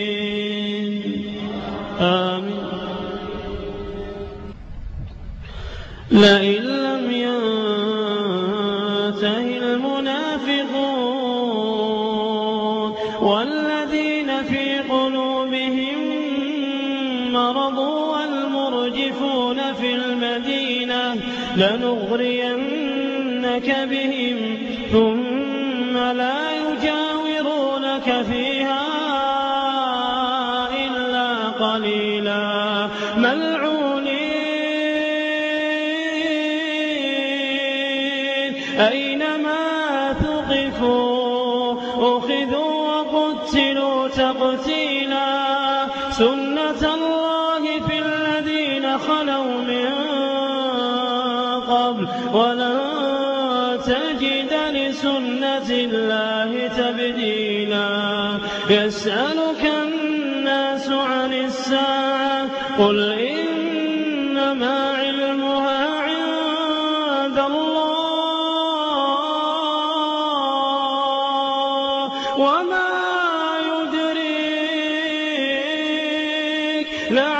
الضالين. آمين. لئن لم ينته المنافقون والذين في قلوبهم مرض والمرجفون في المدينة لنغرينك بهم ثم لا يجاورونك فيها إلا قليلا. ملعونين. أينما ثقفوا أخذوا وقتلوا تقتيلا. سنة الله في الذين خلوا ولن تجد لسنة الله تبديلا. يسألك الناس عن الساعة قل إنما علمها عند الله. وما يدريك لعل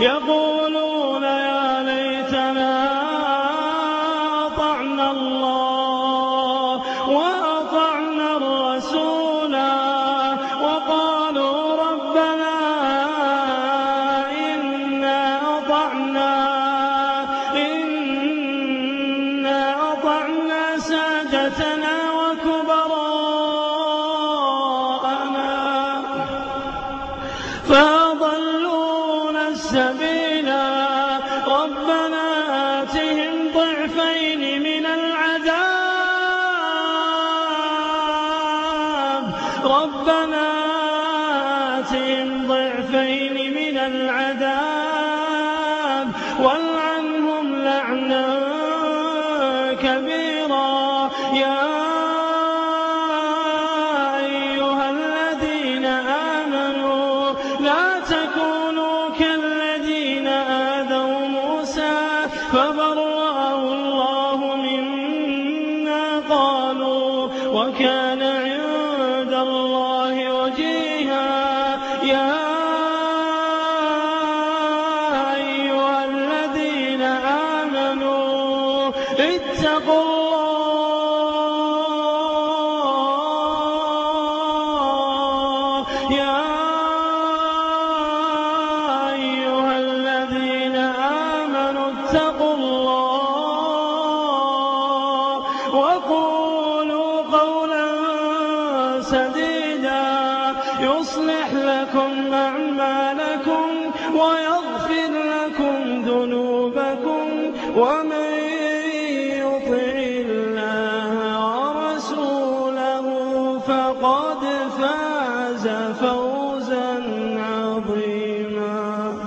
يقولون يا ليتنا أطعنا الله وأطعنا الرسولا وقالوا ربنا إنا أطعنا إنا أطعنا سادتنا السبيلا ربنا آتهم ضعفين من العذاب. ربنا آتهم ضعفين من العذاب. والعنهم لعنا كبيرا. يا أيها الذين آمنوا لا تكونوا قالوا وكان عند الله وجيها. يا أيها الذين آمنوا اتقوا الله. يا لكم أعمالكم ويغفر لكم ذنوبكم ومن يطع الله ورسوله فقد فاز